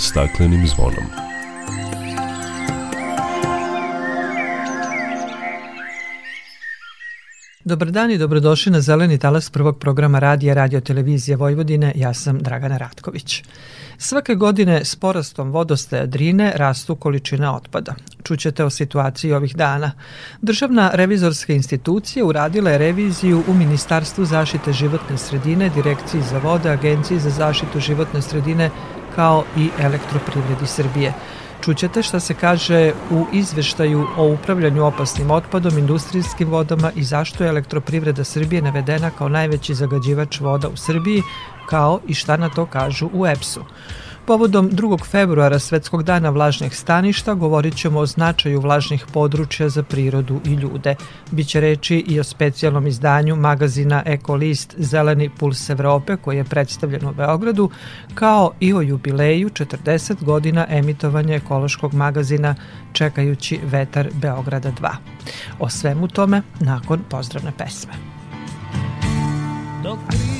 staklenim zvonom. Dobar dan i dobrodošli na Zeleni talas prvog programa radija Radio Televizije Vojvodine. Ja sam Dragana Ratković. Svake godine s porastom vodostaja Drine rastu količine otpada. Čućete o situaciji ovih dana. Državna revizorska institucija uradila je reviziju u Ministarstvu zaštite životne sredine, Direkciji za vode, Agenciji za zaštitu životne sredine kao i Elektroprivredi Srbije. Čućete šta se kaže u izveštaju o upravljanju opasnim otpadom, industrijskim vodama i zašto je elektroprivreda Srbije navedena kao najveći zagađivač voda u Srbiji, kao i šta na to kažu u EPS-u. Povodom 2. februara Svetskog dana vlažnih staništa govorit ćemo o značaju vlažnih područja za prirodu i ljude. Biće reči i o specijalnom izdanju magazina Ekolist Zeleni puls Evrope koji je predstavljen u Beogradu, kao i o jubileju 40 godina emitovanja ekološkog magazina Čekajući vetar Beograda 2. O svemu tome nakon pozdravne pesme. Dok priroda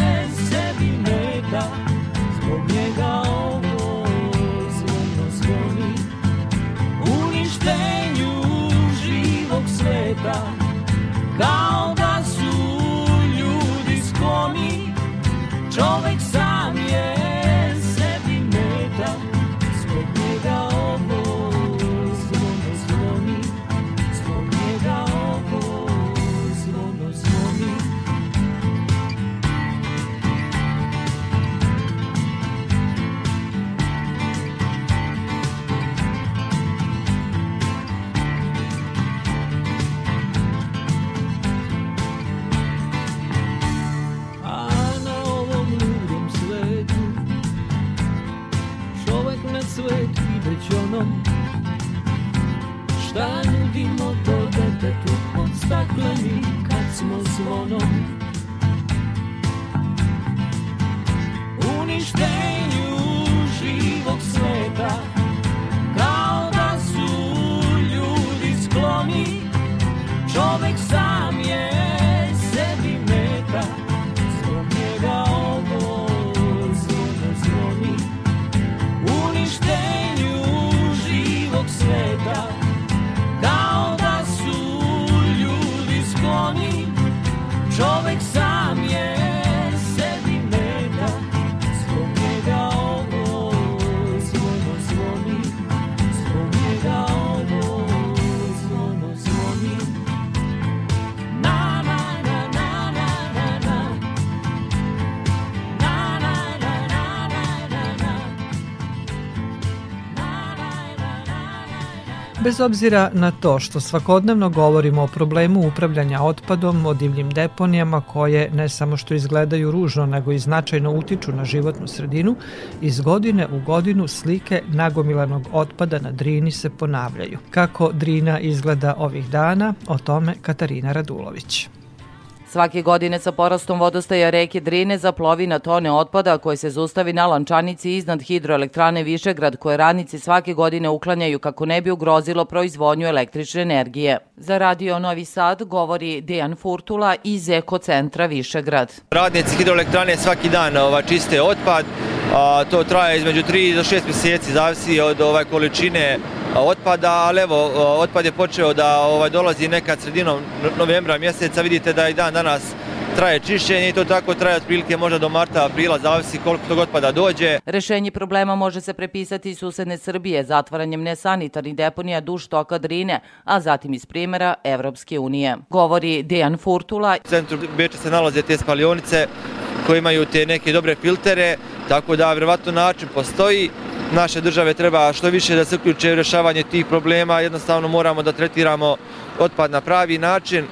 detetu pod stakleni kad smo zvonom. Uništenju živog sveta Kao da su ljudi skloni Čovek sam Bez obzira na to što svakodnevno govorimo o problemu upravljanja otpadom, o divljim deponijama koje ne samo što izgledaju ružno, nego i značajno utiču na životnu sredinu, iz godine u godinu slike nagomilanog otpada na Drini se ponavljaju. Kako Drina izgleda ovih dana, o tome Katarina Radulović. Svake godine sa porastom vodostaja reke Drine zaplovi na tone otpada koje se zustavi na lančanici iznad hidroelektrane Višegrad koje radnici svake godine uklanjaju kako ne bi ugrozilo proizvodnju električne energije. Za Radio Novi Sad govori Dejan Furtula iz Ekocentra Višegrad. Radnici hidroelektrane svaki dan ova, čiste otpad, a, to traje između 3 do 6 mjeseci, zavisi od ovaj, količine otpada, ali evo, otpad je počeo da ovaj, dolazi nekad sredinom novembra mjeseca, vidite da i dan danas traje čišćenje i to tako traje otprilike možda do marta, aprila, zavisi koliko tog otpada dođe. Rešenje problema može se prepisati iz susedne Srbije zatvaranjem nesanitarnih deponija duž toka Drine, a zatim iz primjera Evropske unije. Govori Dejan Furtula. U centru Beča se nalaze te spalionice koje imaju te neke dobre filtere, tako da vjerovatno način postoji naše države treba što više da se uključe u rješavanje tih problema, jednostavno moramo da tretiramo otpad na pravi način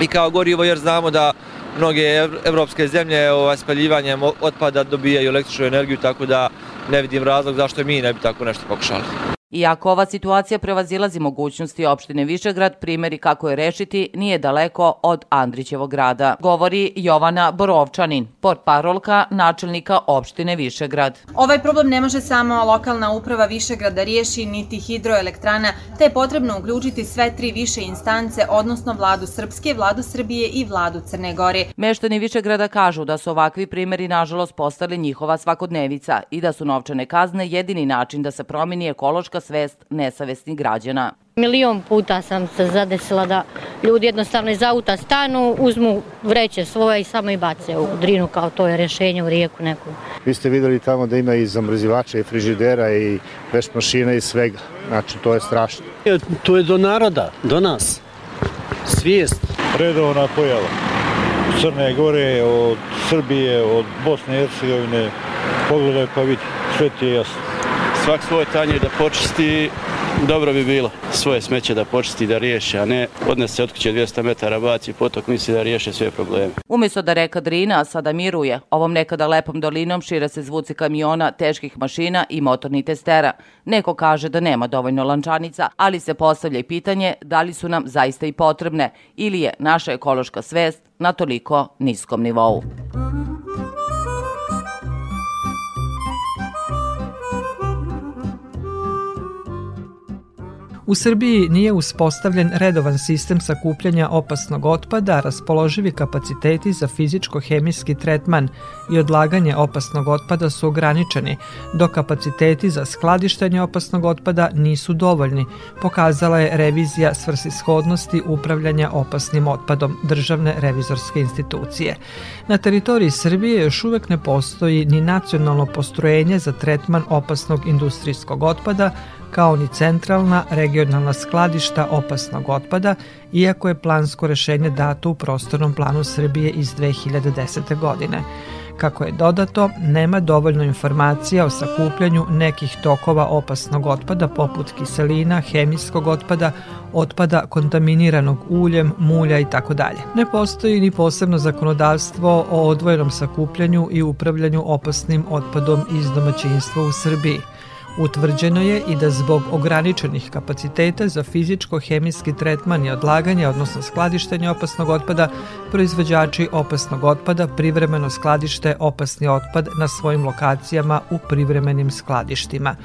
i kao gorivo jer znamo da mnoge evropske zemlje ovaj, spaljivanjem otpada dobijaju električnu energiju, tako da ne vidim razlog zašto mi ne bi tako nešto pokušali. Iako ova situacija prevazilazi mogućnosti opštine Višegrad, primjeri kako je rešiti nije daleko od Andrićevog grada. Govori Jovana Borovčanin, portparolka načelnika opštine Višegrad. Ovaj problem ne može samo lokalna uprava Višegrad da riješi niti hidroelektrana, te je potrebno uključiti sve tri više instance, odnosno vladu Srpske, vladu Srbije i vladu Crne Gore. Meštani Višegrada kažu da su ovakvi primjeri nažalost postali njihova svakodnevica i da su novčane kazne jedini način da se promini ekološka politička svest nesavestnih građana. Milion puta sam se zadesila da ljudi jednostavno iz auta stanu, uzmu vreće svoje i samo i bace u drinu kao to je rešenje u rijeku neku. Vi ste videli tamo da ima i zamrzivača i frižidera i veš mašina i svega. Znači to je strašno. To je do naroda, do nas. Svijest. Redovna pojava. Crne Gore, od Srbije, od Bosne i Hercegovine. Pogledaj pa vidi, sve ti je jasno svak svoje tanje da počisti, dobro bi bilo svoje smeće da počisti da riješi, a ne odnese od kuće 200 metara baci potok misli da riješe sve probleme. Umjesto da reka Drina sada miruje, ovom nekada lepom dolinom šire se zvuci kamiona, teških mašina i motorni testera. Neko kaže da nema dovoljno lančanica, ali se postavlja i pitanje da li su nam zaista i potrebne ili je naša ekološka svest na toliko niskom nivou. U Srbiji nije uspostavljen redovan sistem sakupljanja opasnog otpada, raspoloživi kapaciteti za fizičko-hemijski tretman i odlaganje opasnog otpada su ograničeni, dok kapaciteti za skladištenje opasnog otpada nisu dovoljni, pokazala je revizija svrsishodnosti upravljanja opasnim otpadom državne revizorske institucije. Na teritoriji Srbije još uvek ne postoji ni nacionalno postrojenje za tretman opasnog industrijskog otpada, kao ni centralna regionalna skladišta opasnog otpada, iako je plansko rešenje dato u prostornom planu Srbije iz 2010. godine. Kako je dodato, nema dovoljno informacija o sakupljanju nekih tokova opasnog otpada poput kiselina, hemijskog otpada, otpada kontaminiranog uljem, mulja i tako dalje. Ne postoji ni posebno zakonodavstvo o odvojenom sakupljanju i upravljanju opasnim otpadom iz domaćinstva u Srbiji – Utvrđeno je i da zbog ograničenih kapaciteta za fizičko-hemijski tretman i odlaganje, odnosno skladištenje opasnog otpada, proizvođači opasnog otpada privremeno skladište opasni otpad na svojim lokacijama u privremenim skladištima.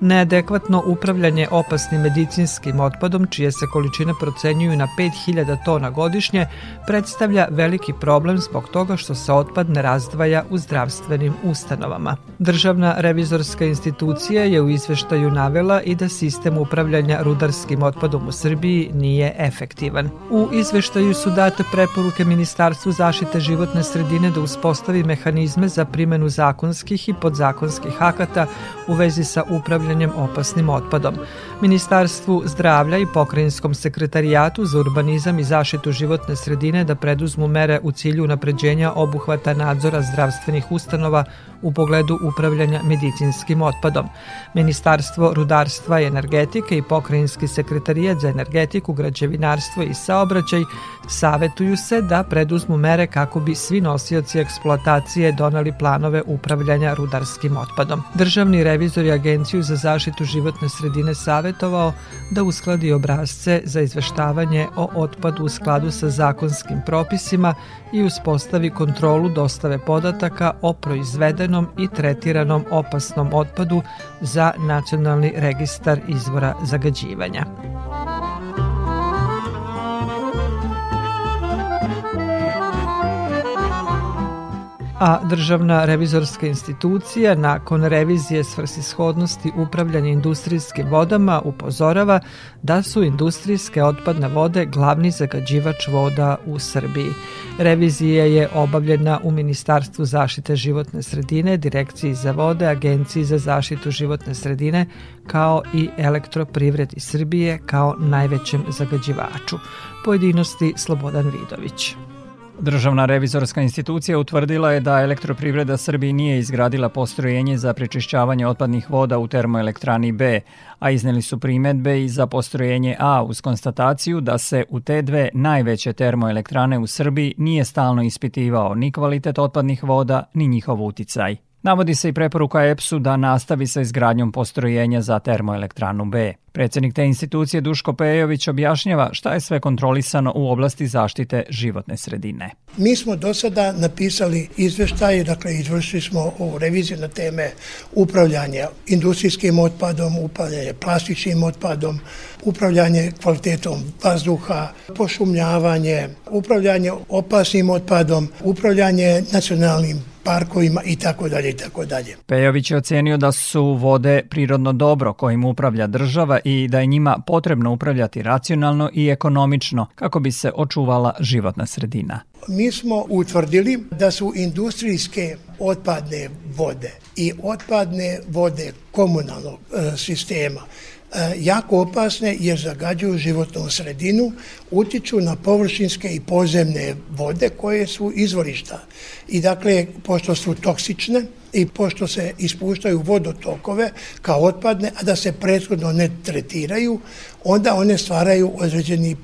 Neadekvatno upravljanje opasnim medicinskim otpadom, čije se količine procenjuju na 5000 tona godišnje, predstavlja veliki problem zbog toga što se otpad ne razdvaja u zdravstvenim ustanovama. Državna revizorska institucija je u izveštaju navela i da sistem upravljanja rudarskim otpadom u Srbiji nije efektivan. U izveštaju su date preporuke Ministarstvu zaštite životne sredine da uspostavi mehanizme za primenu zakonskih i podzakonskih akata u vezi sa upravljanjem opasnim otpadom. Ministarstvu zdravlja i pokrajinskom sekretarijatu za urbanizam i zaštitu životne sredine da preduzmu mere u cilju napređenja obuhvata nadzora zdravstvenih ustanova u pogledu upravljanja medicinskim otpadom. Ministarstvo rudarstva i energetike i pokrajinski sekretarijat za energetiku, građevinarstvo i saobraćaj savetuju se da preduzmu mere kako bi svi nosioci eksploatacije donali planove upravljanja rudarskim otpadom. Državni revizor i Agenciju za zaštitu životne sredine savetovao da uskladi obrazce za izveštavanje o otpadu u skladu sa zakonskim propisima i uspostavi kontrolu dostave podataka o proizvedenom i tretiranom opasnom otpadu za nacionalni registar izvora zagađivanja. A Državna revizorska institucija nakon revizije svrsishodnosti upravljanja industrijskim vodama upozorava da su industrijske otpadne vode glavni zagađivač voda u Srbiji. Revizija je obavljena u Ministarstvu zaštite životne sredine, Direkciji za vode, Agenciji za zaštitu životne sredine, kao i elektroprivredi Srbije kao najvećem zagađivaču. Pojedinosti Slobodan Vidović. Državna revizorska institucija utvrdila je da elektroprivreda Srbije nije izgradila postrojenje za prečišćavanje otpadnih voda u termoelektrani B, a izneli su primetbe i za postrojenje A uz konstataciju da se u te dve najveće termoelektrane u Srbiji nije stalno ispitivao ni kvalitet otpadnih voda ni njihov uticaj. Navodi se i preporuka EPS-u da nastavi sa izgradnjom postrojenja za termoelektranu B. Predsednik te institucije Duško Pejović objašnjava šta je sve kontrolisano u oblasti zaštite životne sredine. Mi smo do sada napisali izveštaje, dakle izvršili smo ovu reviziju na teme upravljanja industrijskim otpadom, upravljanje plastičnim otpadom, upravljanje kvalitetom vazduha, pošumljavanje, upravljanje opasnim otpadom, upravljanje nacionalnim parkovima i tako dalje i tako dalje. Pejović je ocenio da su vode prirodno dobro kojim upravlja država i da je njima potrebno upravljati racionalno i ekonomično kako bi se očuvala životna sredina. Mi smo utvrdili da su industrijske otpadne vode i otpadne vode komunalnog e, sistema jako opasne jer zagađuju životnu sredinu, utiču na površinske i pozemne vode koje su izvorišta. I dakle, pošto su toksične i pošto se ispuštaju vodotokove kao otpadne, a da se prethodno ne tretiraju, onda one stvaraju određeni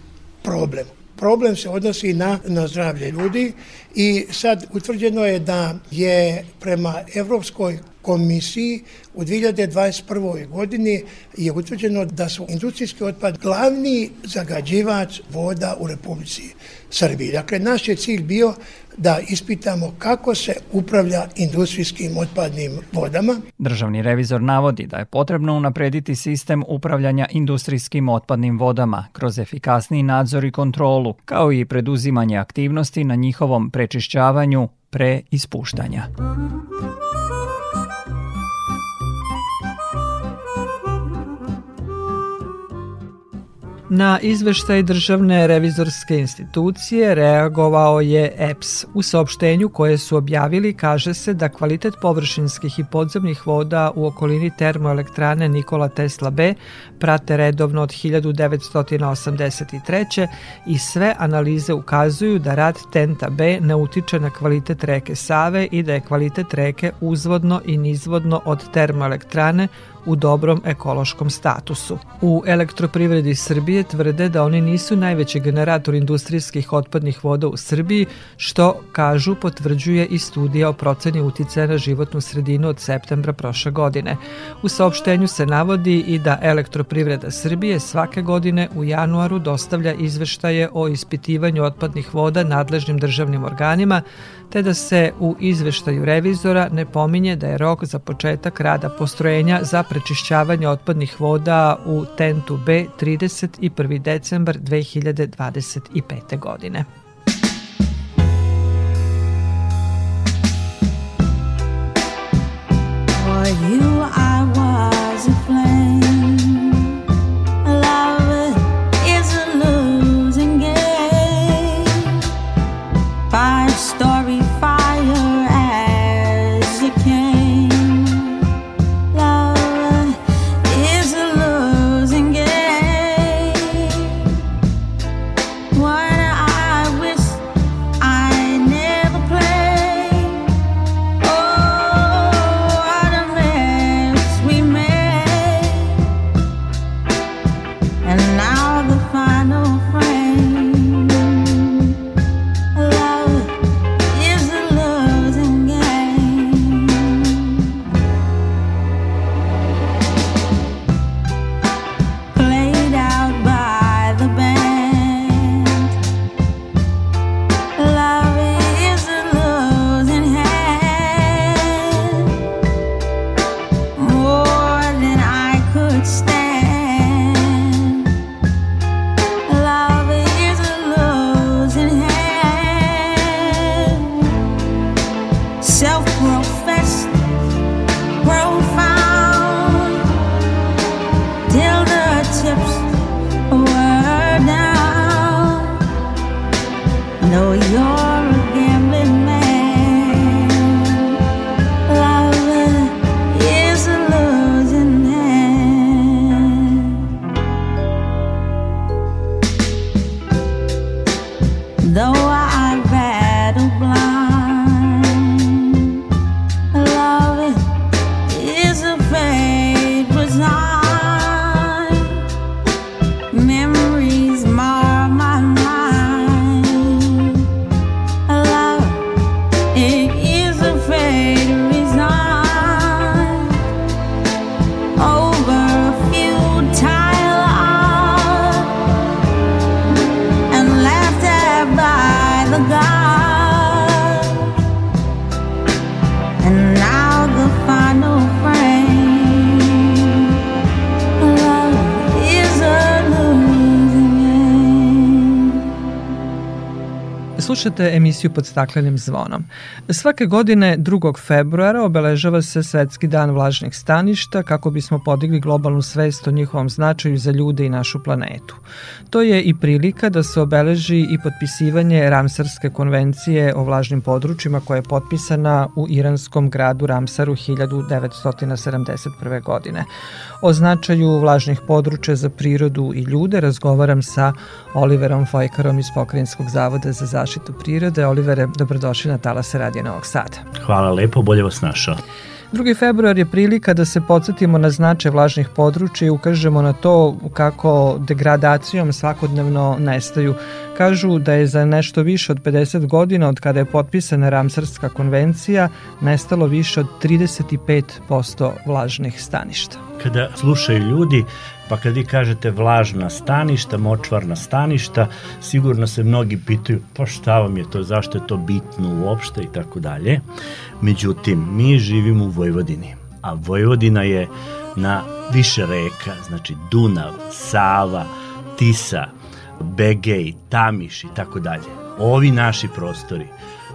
problem. Problem se odnosi na, na zdravlje ljudi i sad utvrđeno je da je prema Evropskoj komisiji u 2021. godini je utvrđeno da su industrijski otpad glavni zagađivač voda u Republici Srbiji. Dakle, naš je cilj bio da ispitamo kako se upravlja industrijskim otpadnim vodama. Državni revizor navodi da je potrebno unaprediti sistem upravljanja industrijskim otpadnim vodama kroz efikasniji nadzor i kontrolu, kao i preduzimanje aktivnosti na njihovom prečišćavanju pre ispuštanja. Na izveštaj Državne revizorske institucije reagovao je EPS. U saopštenju koje su objavili kaže se da kvalitet površinskih i podzemnih voda u okolini termoelektrane Nikola Tesla B prate redovno od 1983. i sve analize ukazuju da rad Tenta B ne utiče na kvalitet reke Save i da je kvalitet reke uzvodno i nizvodno od termoelektrane u dobrom ekološkom statusu. U elektroprivredi Srbije tvrde da oni nisu najveći generator industrijskih otpadnih voda u Srbiji, što, kažu, potvrđuje i studija o proceni uticaja na životnu sredinu od septembra prošle godine. U saopštenju se navodi i da elektroprivreda Srbije svake godine u januaru dostavlja izveštaje o ispitivanju otpadnih voda nadležnim državnim organima, te da se u izveštaju revizora ne pominje da je rok za početak rada postrojenja za prečišćavanje otpadnih voda u Tentu B 31. decembar 2025. godine. You I was a flame stay. Slušate emisiju pod staklenim zvonom. Svake godine 2. februara obeležava se Svetski dan vlažnih staništa kako bismo podigli globalnu svest o njihovom značaju za ljude i našu planetu. To je i prilika da se obeleži i potpisivanje Ramsarske konvencije o vlažnim područjima koja je potpisana u iranskom gradu Ramsaru 1971. godine. O značaju vlažnih područja za prirodu i ljude razgovaram sa Oliverom Fojkarom iz Pokrajinskog zavoda za zaštitu prirode. Olivere, dobrodošli na Talase Radio Novog Sada. Hvala lepo, bolje vas našao. 2. februar je prilika da se podsjetimo na značaj vlažnih područja i ukažemo na to kako degradacijom svakodnevno nestaju. Kažu da je za nešto više od 50 godina od kada je potpisana Ramsarska konvencija nestalo više od 35% vlažnih staništa. Kada slušaju ljudi, pa kad vi kažete vlažna staništa, močvarna staništa, sigurno se mnogi pitaju pa šta vam je to, zašto je to bitno uopšte i tako dalje. Međutim, mi živimo u Vojvodini, a Vojvodina je na više reka, znači Dunav, Sava, Tisa, Begej, Tamiš i tako dalje. Ovi naši prostori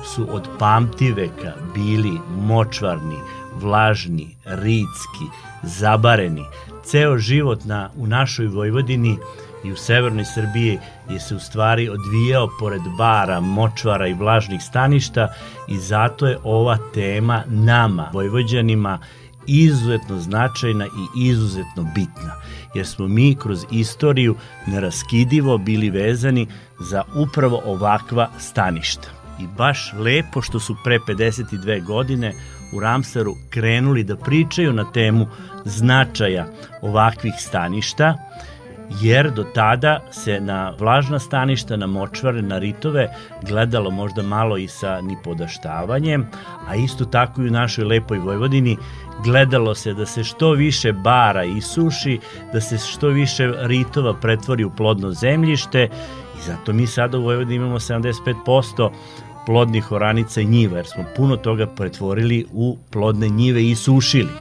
su od pamtiveka bili močvarni, vlažni, ritski, zabareni. Ceo život na, u našoj Vojvodini i u severnoj Srbiji je se u stvari odvijao pored bara, močvara i vlažnih staništa i zato je ova tema nama, Vojvođanima, izuzetno značajna i izuzetno bitna, jer smo mi kroz istoriju neraskidivo bili vezani za upravo ovakva staništa. I baš lepo što su pre 52 godine u Ramsaru krenuli da pričaju na temu značaja ovakvih staništa, jer do tada se na vlažna staništa, na močvare, na ritove gledalo možda malo i sa nipodaštavanjem, a isto tako i u našoj lepoj Vojvodini gledalo se da se što više bara isuši, da se što više ritova pretvori u plodno zemljište i zato mi sada u Vojvodini imamo 75% plodnih oranica i njiva, jer smo puno toga pretvorili u plodne njive i sušili.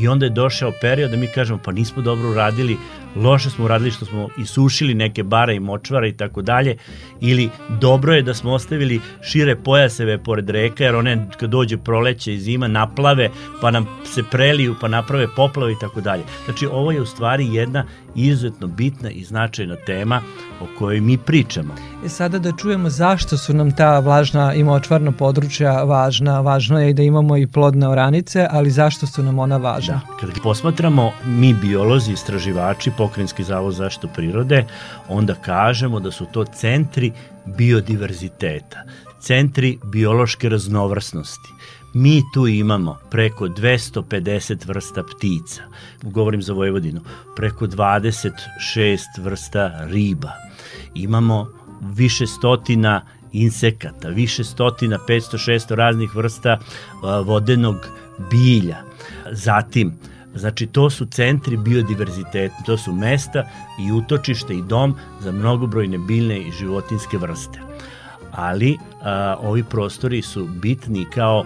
I onda je došao period da mi kažemo pa nismo dobro uradili loše smo uradili što smo isušili neke bare i močvara i tako dalje, ili dobro je da smo ostavili šire pojaseve pored reka, jer one kad dođe proleće i zima naplave, pa nam se preliju, pa naprave poplave i tako dalje. Znači, ovo je u stvari jedna izuzetno bitna i značajna tema o kojoj mi pričamo. E sada da čujemo zašto su nam ta vlažna i močvarna područja važna. Važno je i da imamo i plodne oranice, ali zašto su nam ona važna? Da. Kada posmatramo mi biolozi, istraživači, Pokrinjski zavod zaštitu prirode, onda kažemo da su to centri biodiverziteta, centri biološke raznovrsnosti. Mi tu imamo preko 250 vrsta ptica, govorim za Vojvodinu, preko 26 vrsta riba. Imamo više stotina insekata, više stotina, 500, 600 raznih vrsta vodenog bilja. Zatim, Znači, to su centri biodiverziteta, to su mesta i utočište i dom za mnogobrojne biljne i životinske vrste. Ali a, ovi prostori su bitni kao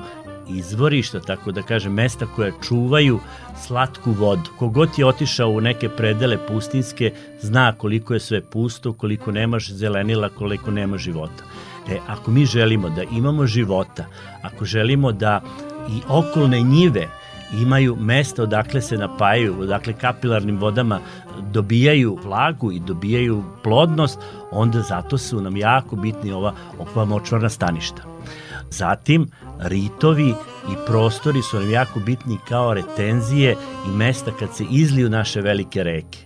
izvorišta, tako da kažem, mesta koja čuvaju slatku vodu. Kogod je otišao u neke predele pustinske, zna koliko je sve pusto, koliko nemaš zelenila, koliko nema života. E, ako mi želimo da imamo života, ako želimo da i okolne njive imaju mesto odakle se napajaju, odakle kapilarnim vodama dobijaju vlagu i dobijaju plodnost, onda zato su nam jako bitni ova okva močvarna staništa. Zatim, ritovi i prostori su nam jako bitni kao retenzije i mesta kad se izliju naše velike reke.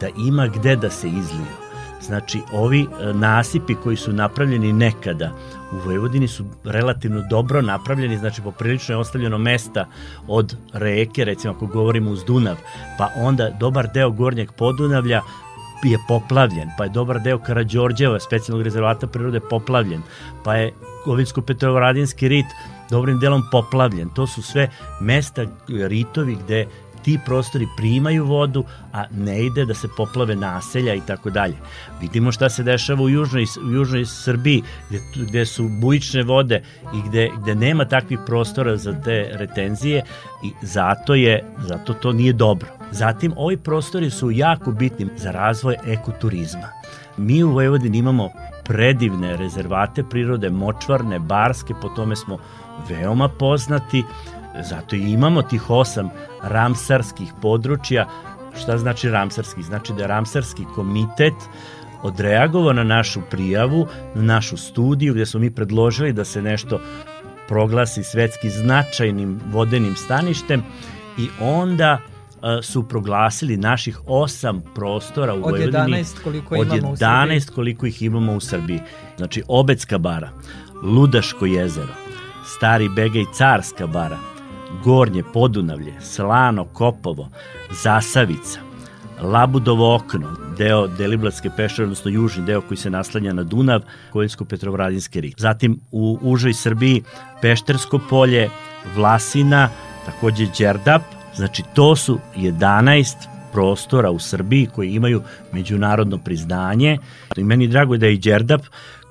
Da ima gde da se izliju. Znači, ovi e, nasipi koji su napravljeni nekada u Vojvodini su relativno dobro napravljeni, znači poprilično je ostavljeno mesta od reke, recimo ako govorimo uz Dunav, pa onda dobar deo gornjeg podunavlja je poplavljen, pa je dobar deo Karađorđeva, specijalnog rezervata prirode, poplavljen, pa je Kovinsko-Petrovaradinski rit dobrim delom poplavljen. To su sve mesta, ritovi gde ti prostori primaju vodu, a ne ide da se poplave naselja i tako dalje. Vidimo šta se dešava u južnoj, u južnoj Srbiji, gde, gde su bujične vode i gde, gde nema takvih prostora za te retenzije i zato je, zato to nije dobro. Zatim, ovi prostori su jako bitni za razvoj ekoturizma. Mi u Vojvodini imamo predivne rezervate prirode, močvarne, barske, po tome smo veoma poznati, zato i imamo tih osam ramsarskih područja. Šta znači ramsarski? Znači da je ramsarski komitet odreagovao na našu prijavu, na našu studiju gde smo mi predložili da se nešto proglasi svetski značajnim vodenim staništem i onda su proglasili naših osam prostora u Vojvodini. Od 11 koliko od imamo 11 koliko ih imamo u Srbiji. Znači Obecka bara, Ludaško jezero, Stari Bega i Carska bara, Gornje Podunavlje, Slano Kopovo, Zasavica, Labudovo okno, deo Deliblatske pešare, odnosno južni deo koji se naslanja na Dunav, Koljsko-Petrovradinski rik. Zatim u užoj Srbiji Peštersko polje, Vlasina, takođe Đerdap, Znači, to su 11 prostora u Srbiji koji imaju međunarodno priznanje. I meni drago je da je i Đerdap,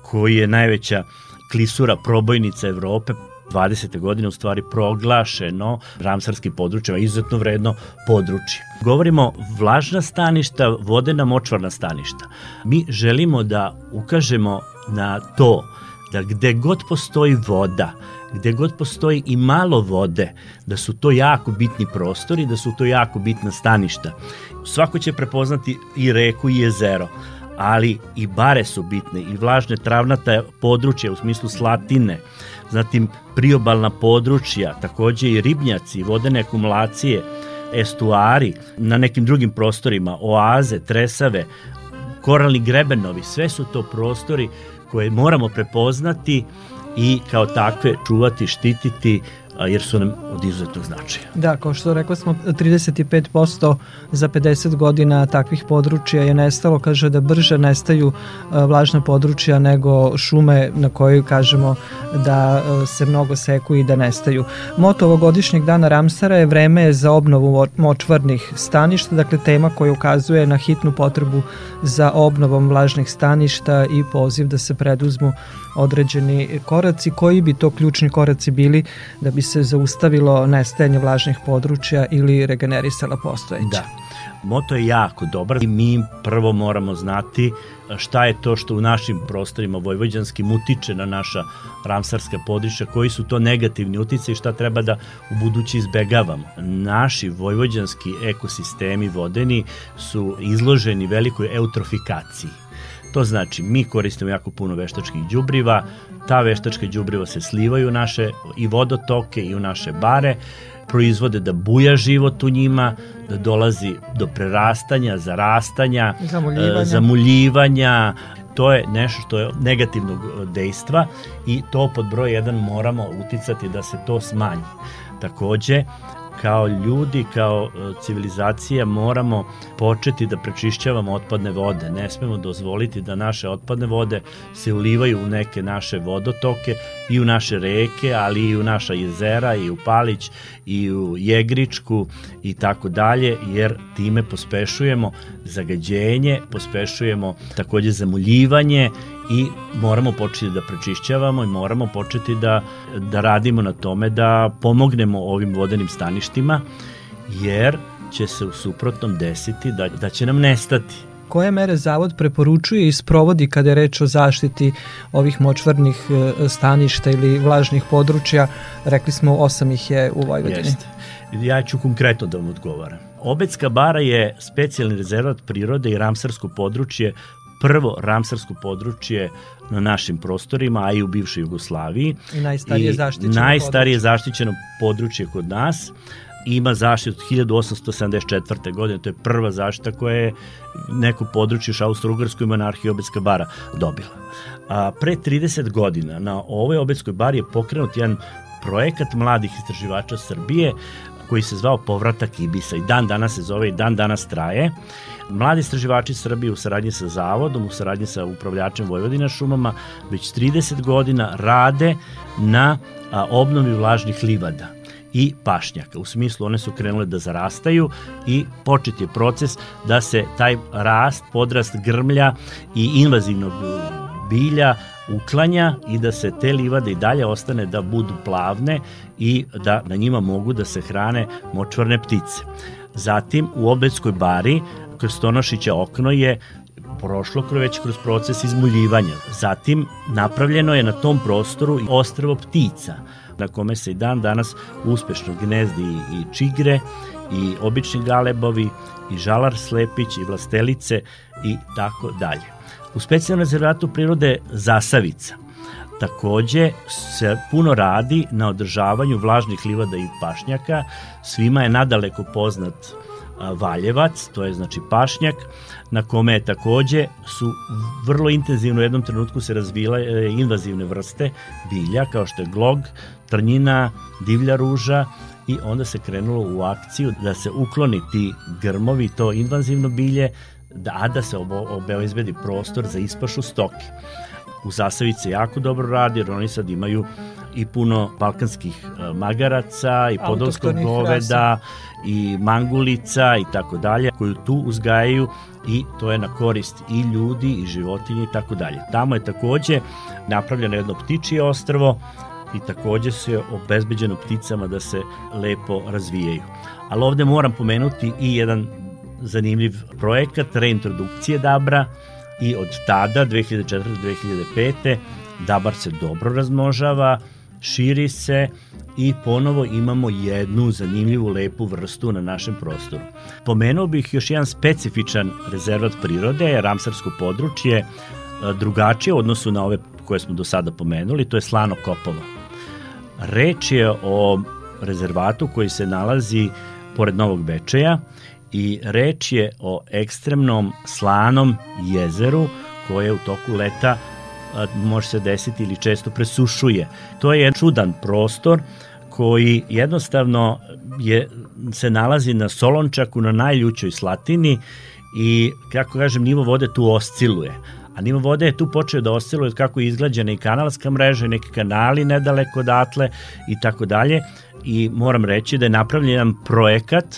koji je najveća klisura probojnica Evrope, 20. godine u stvari proglašeno ramsarskim područjima, izuzetno vredno područje. Govorimo vlažna staništa, vodena močvarna staništa. Mi želimo da ukažemo na to da gde god postoji voda, gde god postoji i malo vode, da su to jako bitni prostori, da su to jako bitna staništa. Svako će prepoznati i reku i jezero, ali i bare su bitne i vlažne travnata područja u smislu slatine, zatim priobalna područja, takođe i ribnjaci, vodene akumulacije, estuari, na nekim drugim prostorima, oaze, tresave, koralni grebenovi, sve su to prostori koje moramo prepoznati i kao takve čuvati, štititi jer su nam od izuzetnog značaja. Da, kao što rekla smo, 35% za 50 godina takvih područja je nestalo, kaže da brže nestaju vlažna područja nego šume na kojoj kažemo da se mnogo seku i da nestaju. Moto ovogodišnjeg dana Ramsara je vreme za obnovu močvarnih staništa, dakle tema koja ukazuje na hitnu potrebu za obnovom vlažnih staništa i poziv da se preduzmu određeni koraci. Koji bi to ključni koraci bili da bi se zaustavilo nestajanje vlažnih područja ili regenerisala postojeća? Da. Moto je jako dobar i mi prvo moramo znati šta je to što u našim prostorima vojvođanskim utiče na naša ramsarska područja, koji su to negativni utice i šta treba da u budući izbegavamo. Naši vojvođanski ekosistemi vodeni su izloženi velikoj eutrofikaciji To znači, mi koristimo jako puno veštačkih đubriva, ta veštačka đubriva se slivaju u naše i vodotoke i u naše bare, proizvode da buja život u njima, da dolazi do prerastanja, zarastanja, zamuljivanja, zamuljivanja to je nešto što je negativnog dejstva i to pod broj 1 moramo uticati da se to smanji. Takođe, kao ljudi, kao e, civilizacija moramo početi da prečišćavamo otpadne vode. Ne smemo dozvoliti da naše otpadne vode se ulivaju u neke naše vodotoke i u naše reke, ali i u naša jezera i u Palić i u Jegričku i tako dalje, jer time pospešujemo zagađenje, pospešujemo takođe zamuljivanje i moramo početi da prečišćavamo i moramo početi da, da radimo na tome da pomognemo ovim vodenim staništima, jer će se u suprotnom desiti da, da će nam nestati. Koje mere Zavod preporučuje i sprovodi kada je reč o zaštiti ovih močvarnih e, staništa ili vlažnih područja? Rekli smo, osam ih je u Vojvodini. Jeste. Ja ću konkretno da vam odgovaram. Obecka bara je specijalni rezervat prirode i ramsarsko područje prvo ramsarsko područje na našim prostorima, a i u bivšoj Jugoslaviji. I najstarije zaštićeno Najstarije područje. zaštićeno područje kod nas ima zaštitu od 1874. godine, to je prva zaštita koja je neko područje u Austro-Ugarskoj monarhiji Obetska bara dobila. A, pre 30 godina na ovoj Obetskoj bari je pokrenut jedan projekat mladih istraživača Srbije koji se zvao Povratak Ibisa i dan danas se zove i dan danas traje. Mladi istraživači Srbije u saradnji sa Zavodom, u saradnji sa upravljačem Vojvodina šumama, već 30 godina rade na obnovi vlažnih livada i pašnjaka. U smislu one su krenule da zarastaju i počet je proces da se taj rast, podrast grmlja i invazivnog bilja uklanja i da se te livade i dalje ostane da budu plavne i da na njima mogu da se hrane močvarne ptice. Zatim u Obedskoj bari Krstonošića okno je prošlo već kroz proces izmuljivanja. Zatim napravljeno je na tom prostoru ostrvo ptica na kome se i dan danas uspešno gnezdi i čigre i obični galebovi i žalar slepić i vlastelice i tako dalje. U specijalnom rezervatu prirode Zasavica Takođe se puno radi na održavanju vlažnih livada i pašnjaka. Svima je nadaleko poznat Valjevac, to je znači pašnjak, na kome je takođe su vrlo intenzivno u jednom trenutku se razvile e, invazivne vrste bilja, kao što je glog, trnjina, divlja ruža i onda se krenulo u akciju da se ukloni ti grmovi, to invazivno bilje, da, a da se obezbedi prostor za ispašu stoke. U Zasavici jako dobro radi, jer oni sad imaju i puno balkanskih e, magaraca i podolskog goveda i mangulica i tako dalje koju tu uzgajaju i to je na korist i ljudi i životinje i tako dalje. Tamo je takođe napravljeno jedno ptičije ostrvo i takođe se obezbeđeno pticama da se lepo razvijaju. Ali ovde moram pomenuti i jedan zanimljiv projekat reintrodukcije Dabra i od tada, 2004-2005. Dabar se dobro razmnožava, širi se i ponovo imamo jednu zanimljivu lepu vrstu na našem prostoru. Pomenuo bih još jedan specifičan rezervat prirode, Ramsarsko područje, drugačije u odnosu na ove koje smo do sada pomenuli, to je Slano Kopovo. Reč je o rezervatu koji se nalazi pored Novog Bečeja i reč je o ekstremnom slanom jezeru koje u toku leta može se desiti ili često presušuje. To je čudan prostor koji jednostavno je, se nalazi na Solončaku na najljućoj slatini i kako kažem nivo vode tu osciluje a nivo vode je tu počeo da osciluje kako je izgrađena i kanalska mreža i neki kanali nedaleko odatle i tako dalje i moram reći da je napravljen jedan projekat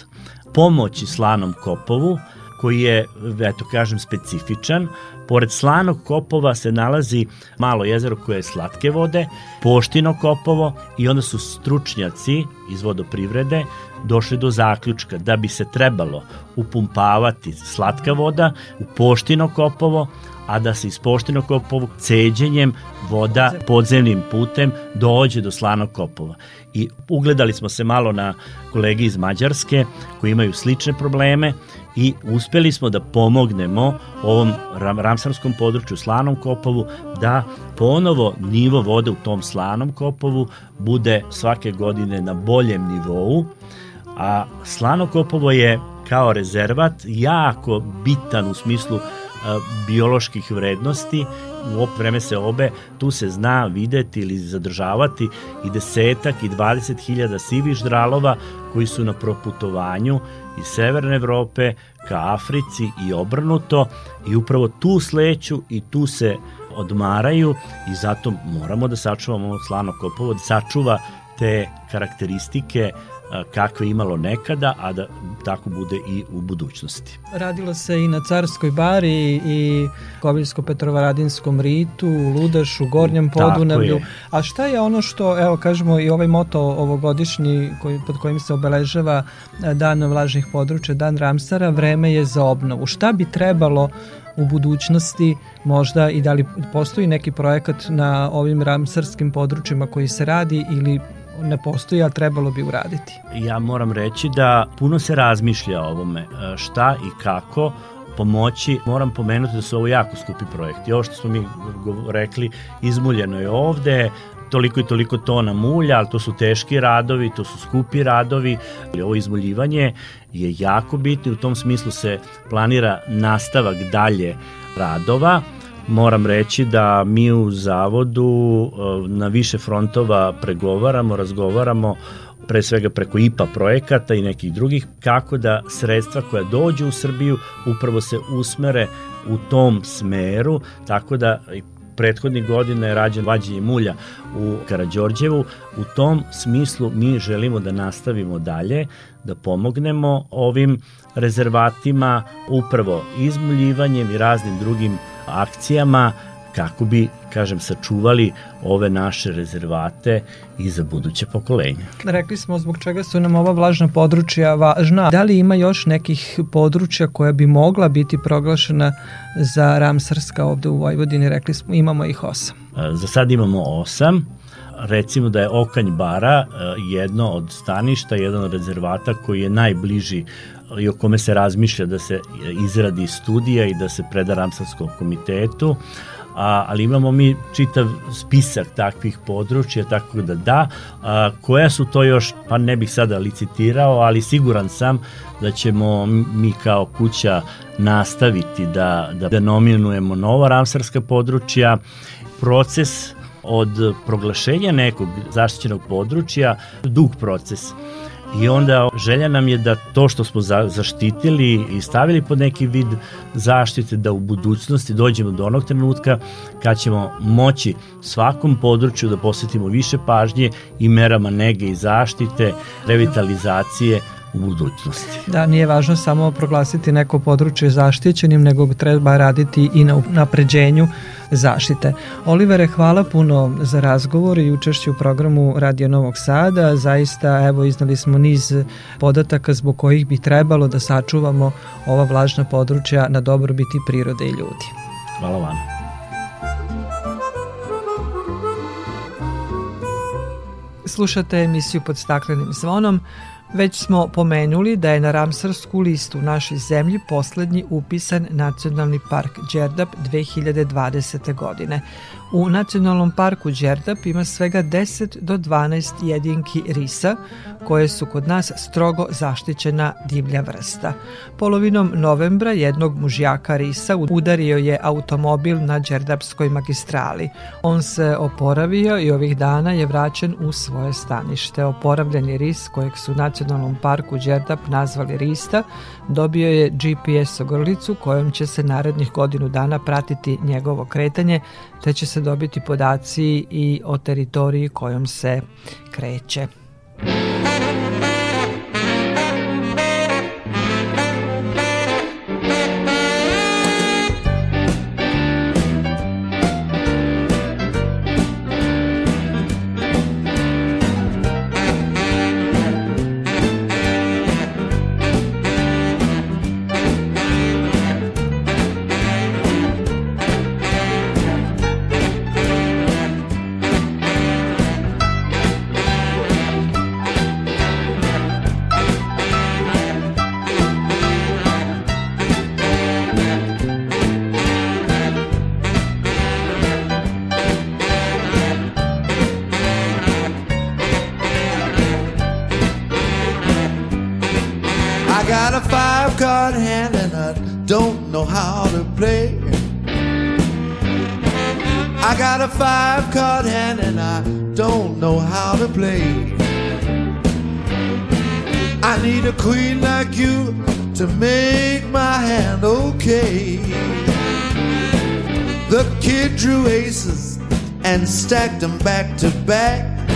pomoći slanom Kopovu koji je, eto kažem, specifičan. Pored slanog kopova se nalazi malo jezero koje je slatke vode, poštino kopovo i onda su stručnjaci iz vodoprivrede došli do zaključka da bi se trebalo upumpavati slatka voda u poštino kopovo, a da se iz poštenog kopovog ceđenjem voda podzemnim putem dođe do slanog kopova. I ugledali smo se malo na kolegi iz Mađarske koji imaju slične probleme i uspeli smo da pomognemo ovom ramsarskom području slanom kopovu da ponovo nivo vode u tom slanom kopovu bude svake godine na boljem nivou, a slano kopovo je kao rezervat jako bitan u smislu bioloških vrednosti u op vreme se obe, tu se zna videti ili zadržavati i desetak i dvadeset hiljada sivih ždralova koji su na proputovanju iz Severne Evrope ka Africi i obrnuto i upravo tu sleću i tu se odmaraju i zato moramo da sačuvamo slano kopovo, da sačuva te karakteristike kakve imalo nekada, a da tako bude i u budućnosti. Radilo se i na Carskoj bari i Koviljsko-Petrovaradinskom ritu, Ludašu, Gornjem Podunavlju. A šta je ono što, evo kažemo i ovaj moto ovogodišnji koji, pod kojim se obeležava Dan vlažnih područja, Dan Ramsara, vreme je za obnovu. Šta bi trebalo u budućnosti možda i da li postoji neki projekat na ovim ramsarskim područjima koji se radi ili ne postoji, a trebalo bi uraditi. Ja moram reći da puno se razmišlja o ovome, e, šta i kako pomoći. Moram pomenuti da su ovo jako skupi projekti. Ovo što smo mi rekli, izmuljeno je ovde, toliko i toliko tona mulja, ali to su teški radovi, to su skupi radovi. Ovo izmuljivanje je jako bitno i u tom smislu se planira nastavak dalje radova. Moram reći da mi u zavodu e, na više frontova pregovaramo, razgovaramo pre svega preko IPA projekata i nekih drugih, kako da sredstva koja dođu u Srbiju upravo se usmere u tom smeru, tako da prethodnih godina je rađen vađenje mulja u Karadžorđevu. U tom smislu mi želimo da nastavimo dalje, da pomognemo ovim rezervatima upravo izmuljivanjem i raznim drugim akcijama kako bi, kažem, sačuvali ove naše rezervate i za buduće pokolenja. Rekli smo zbog čega su nam ova vlažna područja važna. Da li ima još nekih područja koja bi mogla biti proglašena za Ramsarska ovde u Vojvodini? Rekli smo imamo ih osam. Za sad imamo osam recimo da je Okanj bara jedno od staništa, jedan od rezervata koji je najbliži i o kome se razmišlja da se izradi studija i da se preda Ramsarskom komitetu, a, ali imamo mi čitav spisak takvih područja, tako da da, a, koja su to još, pa ne bih sada licitirao, ali siguran sam da ćemo mi kao kuća nastaviti da, da, da nominujemo nova ramsarska područja. Proces od proglašenja nekog zaštićenog područja, dug proces. I onda želja nam je da to što smo za, zaštitili i stavili pod neki vid zaštite, da u budućnosti dođemo do onog trenutka kad ćemo moći svakom području da posvetimo više pažnje i merama nege i zaštite, revitalizacije, u budućnosti. Da, nije važno samo proglasiti neko područje zaštićenim, nego treba raditi i na napređenju zaštite. Olivere, hvala puno za razgovor i učešću u programu Radio Novog Sada. Zaista, evo, iznali smo niz podataka zbog kojih bi trebalo da sačuvamo ova vlažna područja na dobrobiti prirode i ljudi. Hvala vam. Slušate emisiju pod staklenim zvonom. Već smo pomenuli da je na Ramsarsku listu u našoj zemlji poslednji upisan Nacionalni park Đerdap 2020. godine. U Nacionalnom parku Đerdap ima svega 10 do 12 jedinki risa, koje su kod nas strogo zaštićena divlja vrsta. Polovinom novembra jednog mužjaka risa udario je automobil na Đerdapskoj magistrali. On se oporavio i ovih dana je vraćen u svoje stanište. Oporavljeni ris, kojeg su u Nacionalnom parku Đerdap nazvali Rista, dobio je GPS ogrlicu kojom će se narednih godinu dana pratiti njegovo kretanje, te će se dobiti podaci i o teritoriji kojom se kreće. Stacked them back to back.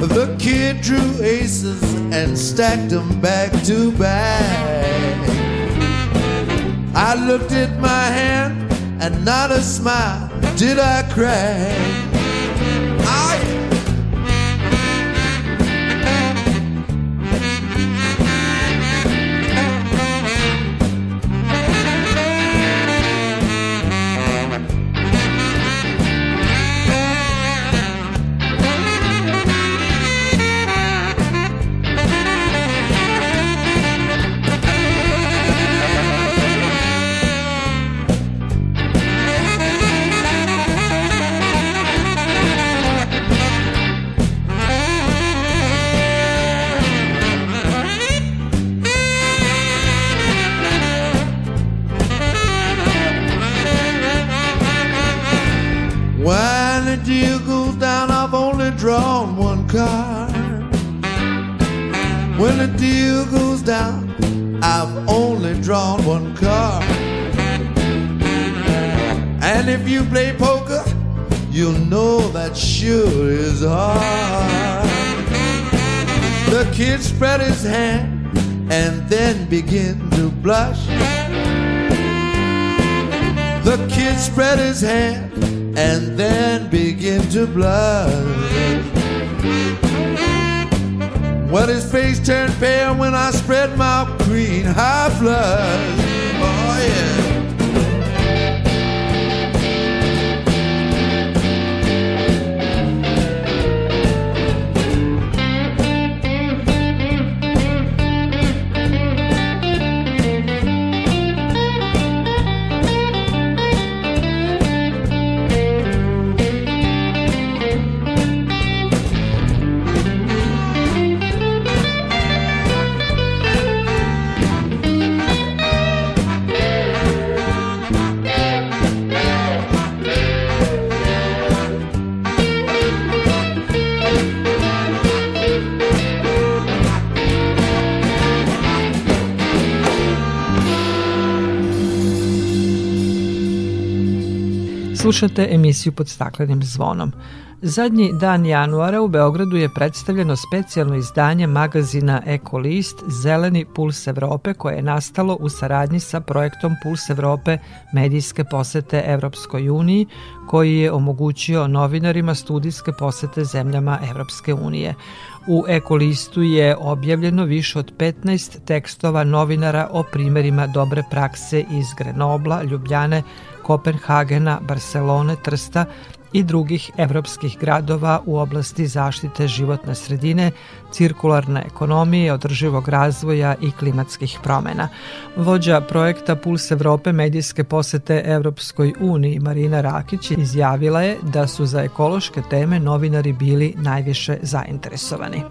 The kid drew aces and stacked them back to back. I looked at my hand and not a smile did I crack. The deal goes down, I've only drawn one card. And if you play poker, you'll know that sure is hard. The kid spread his hand and then began to blush. The kid spread his hand and then began to blush. Well, his face turned pale when I spread my green high flush. Oh, yeah. Slušate emisiju pod staklenim zvonom. Zadnji dan januara u Beogradu je predstavljeno specijalno izdanje magazina Ekolist Zeleni puls Evrope koje je nastalo u saradnji sa projektom Puls Evrope medijske posete Evropskoj uniji koji je omogućio novinarima studijske posete zemljama Evropske unije. U Ekolistu je objavljeno više od 15 tekstova novinara o primerima dobre prakse iz Grenobla, Ljubljane, Kopenhagena, Barcelone, Trsta i drugih evropskih gradova u oblasti zaštite životne sredine, cirkularne ekonomije, održivog razvoja i klimatskih promena. Vođa projekta Puls Evrope medijske posete Evropskoj uniji Marina Rakić izjavila je da su za ekološke teme novinari bili najviše zainteresovani.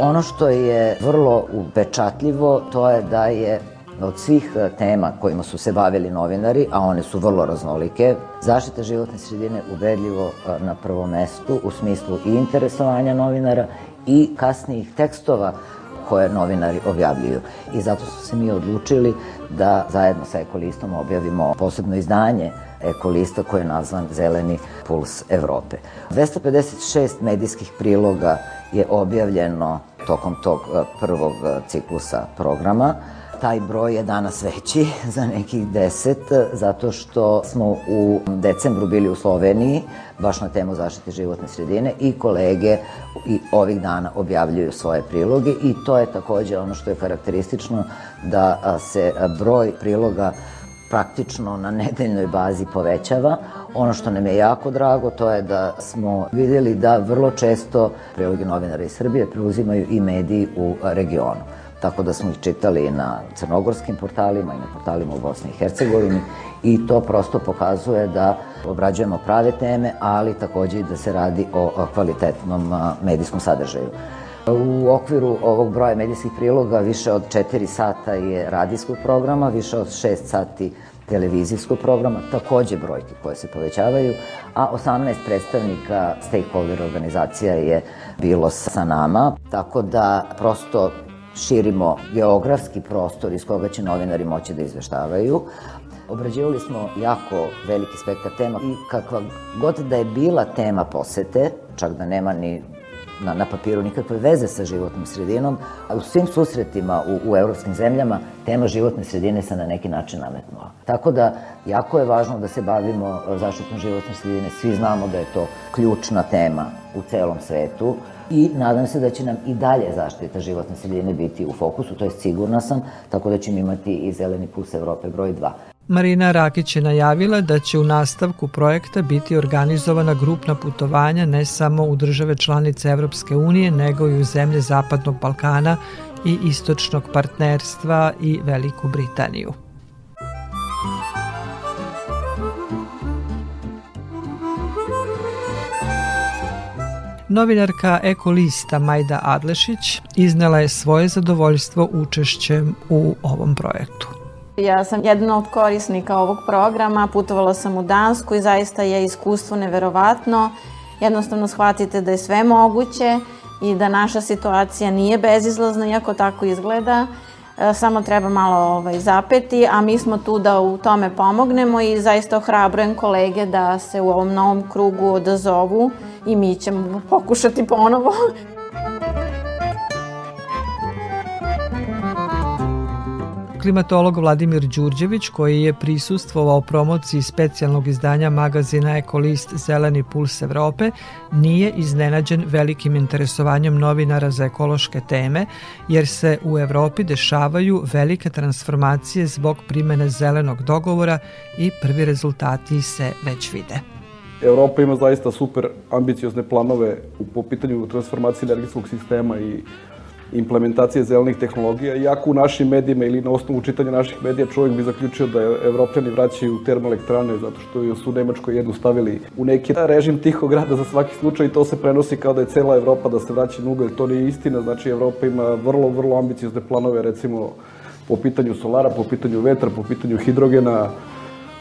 Ono što je vrlo upečatljivo to je da je od svih e, tema kojima su se bavili novinari, a one su vrlo raznolike, zaštita životne sredine ubedljivo e, na prvom mestu u smislu i interesovanja novinara i kasnijih tekstova koje novinari objavljuju. I zato su se mi odlučili da zajedno sa Ekolistom objavimo posebno izdanje Ekolista koje je nazvan Zeleni puls Evrope. 256 medijskih priloga je objavljeno tokom tog e, prvog ciklusa programa taj broj je danas veći za nekih deset, zato što smo u decembru bili u Sloveniji, baš na temu zaštite životne sredine i kolege i ovih dana objavljuju svoje priloge i to je takođe ono što je karakteristično da se broj priloga praktično na nedeljnoj bazi povećava. Ono što nam je jako drago to je da smo videli da vrlo često priloge novinara iz Srbije preuzimaju i mediji u regionu tako da smo ih čitali na crnogorskim portalima i na portalima u Bosni i Hercegovini i to prosto pokazuje da obrađujemo prave teme, ali takođe i da se radi o kvalitetnom medijskom sadržaju. U okviru ovog broja medijskih priloga više od 4 sata je radijskog programa, više od 6 sati televizijskog programa, takođe brojke koje se povećavaju, a 18 predstavnika stakeholder organizacija je bilo sa nama, tako da prosto širimo geografski prostor iz koga će novinari moći da izveštavaju. Obrađivali smo jako veliki spektar tema i kakva god da je bila tema posete, čak da nema ni na, na papiru nikakve veze sa životnom sredinom, a u svim susretima u, u evropskim zemljama tema životne sredine se na neki način nametnula. Tako da, jako je važno da se bavimo zaštitom životne sredine. Svi znamo da je to ključna tema u celom svetu i nadam se da će nam i dalje zaštita životne sredine biti u fokusu, to je sigurna sam, tako da ćemo imati i Zeleni puls Evrope broj 2. Marina Rakić je najavila da će u nastavku projekta biti organizovana grupna putovanja ne samo u države članice Evropske unije, nego i u zemlje Zapadnog Balkana i Istočnog partnerstva i Veliku Britaniju. Novinarka Ekolista Majda Adlešić iznela je svoje zadovoljstvo učešćem u ovom projektu. Ja sam jedna od korisnika ovog programa, putovala sam u Dansku i zaista je iskustvo neverovatno. Jednostavno shvatite da je sve moguće i da naša situacija nije bezizlazna, iako tako izgleda. E, samo treba malo ovaj, zapeti, a mi smo tu da u tome pomognemo i zaista ohrabrujem kolege da se u ovom novom krugu odazovu i mi ćemo pokušati ponovo. Klimatolog Vladimir Đurđević, koji je prisustvovao promociji specijalnog izdanja magazina Ekolist Zeleni puls Evrope, nije iznenađen velikim interesovanjem novinara za ekološke teme, jer se u Evropi dešavaju velike transformacije zbog primene zelenog dogovora i prvi rezultati se već vide. Evropa ima zaista super ambiciozne planove po pitanju transformacije energetskog sistema i implementacije zelenih tehnologija, iako u našim medijima ili na osnovu čitanja naših medija čovjek bi zaključio da evropljani vraćaju termoelektrane zato što su u Nemačkoj jednu stavili u neki režim tihog grada za svaki slučaj i to se prenosi kao da je cela Evropa da se vraća na ugalj. To nije istina, znači Evropa ima vrlo, vrlo ambiciozne planove, recimo po pitanju solara, po pitanju vetra, po pitanju hidrogena,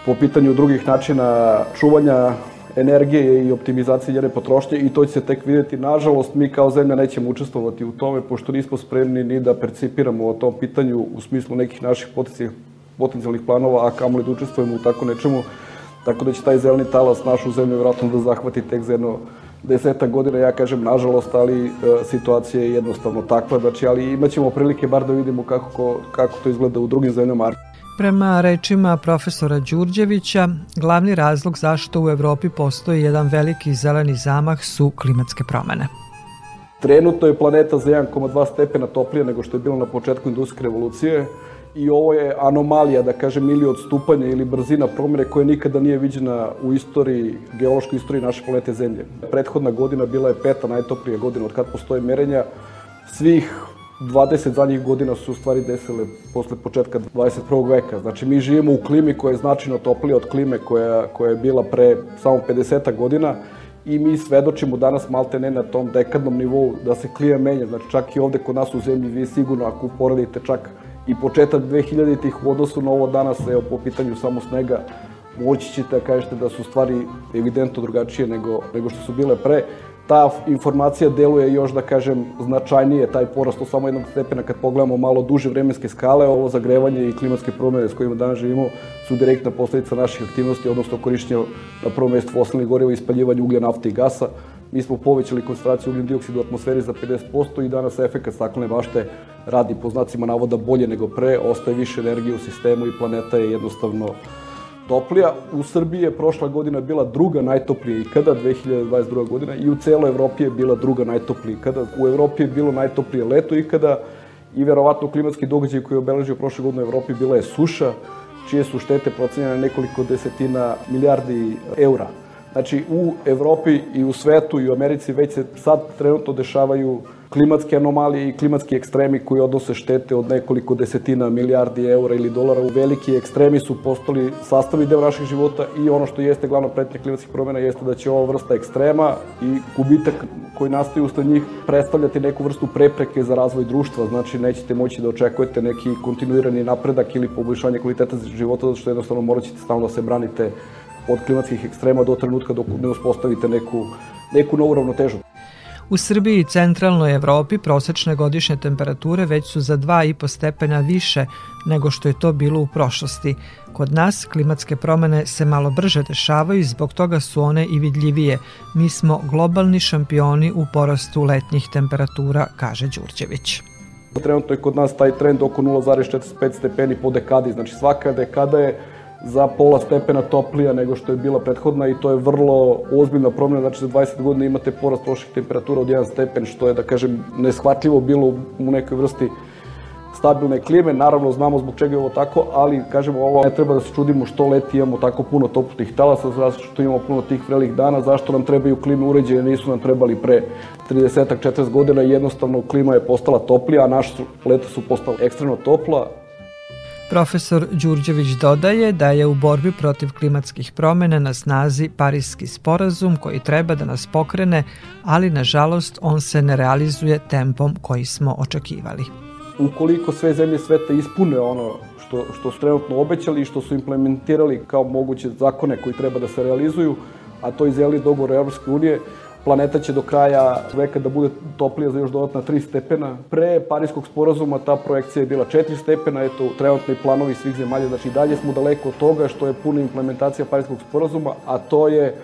po pitanju drugih načina čuvanja energije i optimizacije njene potrošnje i to će se tek videti. Nažalost, mi kao zemlja nećemo učestvovati u tome, pošto nismo spremni ni da percipiramo o tom pitanju u smislu nekih naših potencijalnih planova, a kamoli da učestvujemo u tako nečemu. Tako da će taj zeleni talas našu zemlju vjerojatno da zahvati tek za jedno deseta godina, ja kažem nažalost, ali e, situacija je jednostavno takva, znači, ali imaćemo prilike bar da vidimo kako, kako to izgleda u drugim zemljama. Prema rečima profesora Đurđevića, glavni razlog zašto u Evropi postoji jedan veliki zeleni zamah su klimatske promene. Trenutno je planeta za 1,2 stepena toplija nego što je bilo na početku industrijske revolucije i ovo je anomalija, da kažem, ili odstupanja ili brzina promene koja nikada nije viđena u istoriji, geološkoj istoriji naše planete Zemlje. Prethodna godina bila je peta najtoplija godina od kad postoje merenja. Svih 20 zadnjih godina su u stvari desile posle početka 21. veka. Znači, mi živimo u klimi koja je značajno toplija od klime koja, koja je bila pre samo 50 godina i mi svedočimo danas malte ne na tom dekadnom nivou da se klima menja. Znači, čak i ovde kod nas u zemlji vi sigurno ako uporedite čak i početak 2000-ih u odnosu na ovo danas, evo, po pitanju samo snega, moći ćete da kažete da su stvari evidentno drugačije nego, nego što su bile pre ta informacija deluje još, da kažem, značajnije, taj porast od samo jednog stepena kad pogledamo malo duže vremenske skale, ovo zagrevanje i klimatske promene s kojima danas živimo su direktna posledica naših aktivnosti, odnosno korišćenja na prvom mjestu fosilnih goriva i spaljivanja uglja, nafte i gasa. Mi smo povećali koncentraciju ugljen dioksida u atmosferi za 50% i danas efekat staklene bašte radi po znacima navoda bolje nego pre, ostaje više energije u sistemu i planeta je jednostavno toplija. U Srbiji je prošla godina bila druga najtoplija ikada, 2022. godina, i u celoj Evropi je bila druga najtoplija ikada. U Evropi je bilo najtoplije leto ikada i verovatno klimatski događaj koji je obeležio prošle godine u Evropi bila je suša, čije su štete procenjene nekoliko desetina milijardi eura. Znači, u Evropi i u svetu i u Americi već se sad trenutno dešavaju klimatske anomalije i klimatski ekstremi koji odnose štete od nekoliko desetina milijardi eura ili dolara veliki ekstremi su postali sastavni deo naših života i ono što jeste glavna pretnja klimatskih promjena jeste da će ova vrsta ekstrema i gubitak koji nastaje usled njih predstavljati neku vrstu prepreke za razvoj društva, znači nećete moći da očekujete neki kontinuirani napredak ili poboljšanje kvaliteta života, zato što jednostavno morat ćete stalno da se branite od klimatskih ekstrema do trenutka dok ne uspostavite neku, neku novu ravnotežu. U Srbiji i centralnoj Evropi prosečne godišnje temperature već su za 2,5 stepena više nego što je to bilo u prošlosti. Kod nas klimatske promene se malo brže dešavaju i zbog toga su one i vidljivije. Mi smo globalni šampioni u porastu letnjih temperatura, kaže Đurđević. Trenutno je kod nas taj trend oko 0,45 stepeni po dekadi, znači svaka dekada je za pola stepena toplija nego što je bila prethodna i to je vrlo ozbiljna promjena, znači za 20 godina imate porast loših temperatura od 1 stepen, što je, da kažem, neshvatljivo bilo u nekoj vrsti stabilne klime, naravno znamo zbog čega je ovo tako, ali kažemo ovo ne treba da se čudimo što leti imamo tako puno toplih talasa, zašto imamo puno tih vrelih dana, zašto nam trebaju klime uređaje, nisu nam trebali pre 30-40 godina, jednostavno klima je postala toplija, a naša leta su postala ekstremno topla, Profesor Đurđević dodaje da je u borbi protiv klimatskih promene na snazi Parijski sporazum koji treba da nas pokrene, ali nažalost on se ne realizuje tempom koji smo očekivali. Ukoliko sve zemlje sveta ispune ono što, što su trenutno obećali i što su implementirali kao moguće zakone koji treba da se realizuju, a to je zeleni dogovor Evropske unije, planeta će do kraja veka da bude toplija za još dodatna 3 stepena. Pre Parijskog sporazuma ta projekcija je bila 4 stepena, eto, trenutni planovi svih zemalja, znači dalje smo daleko od toga što je puna implementacija Parijskog sporazuma, a to je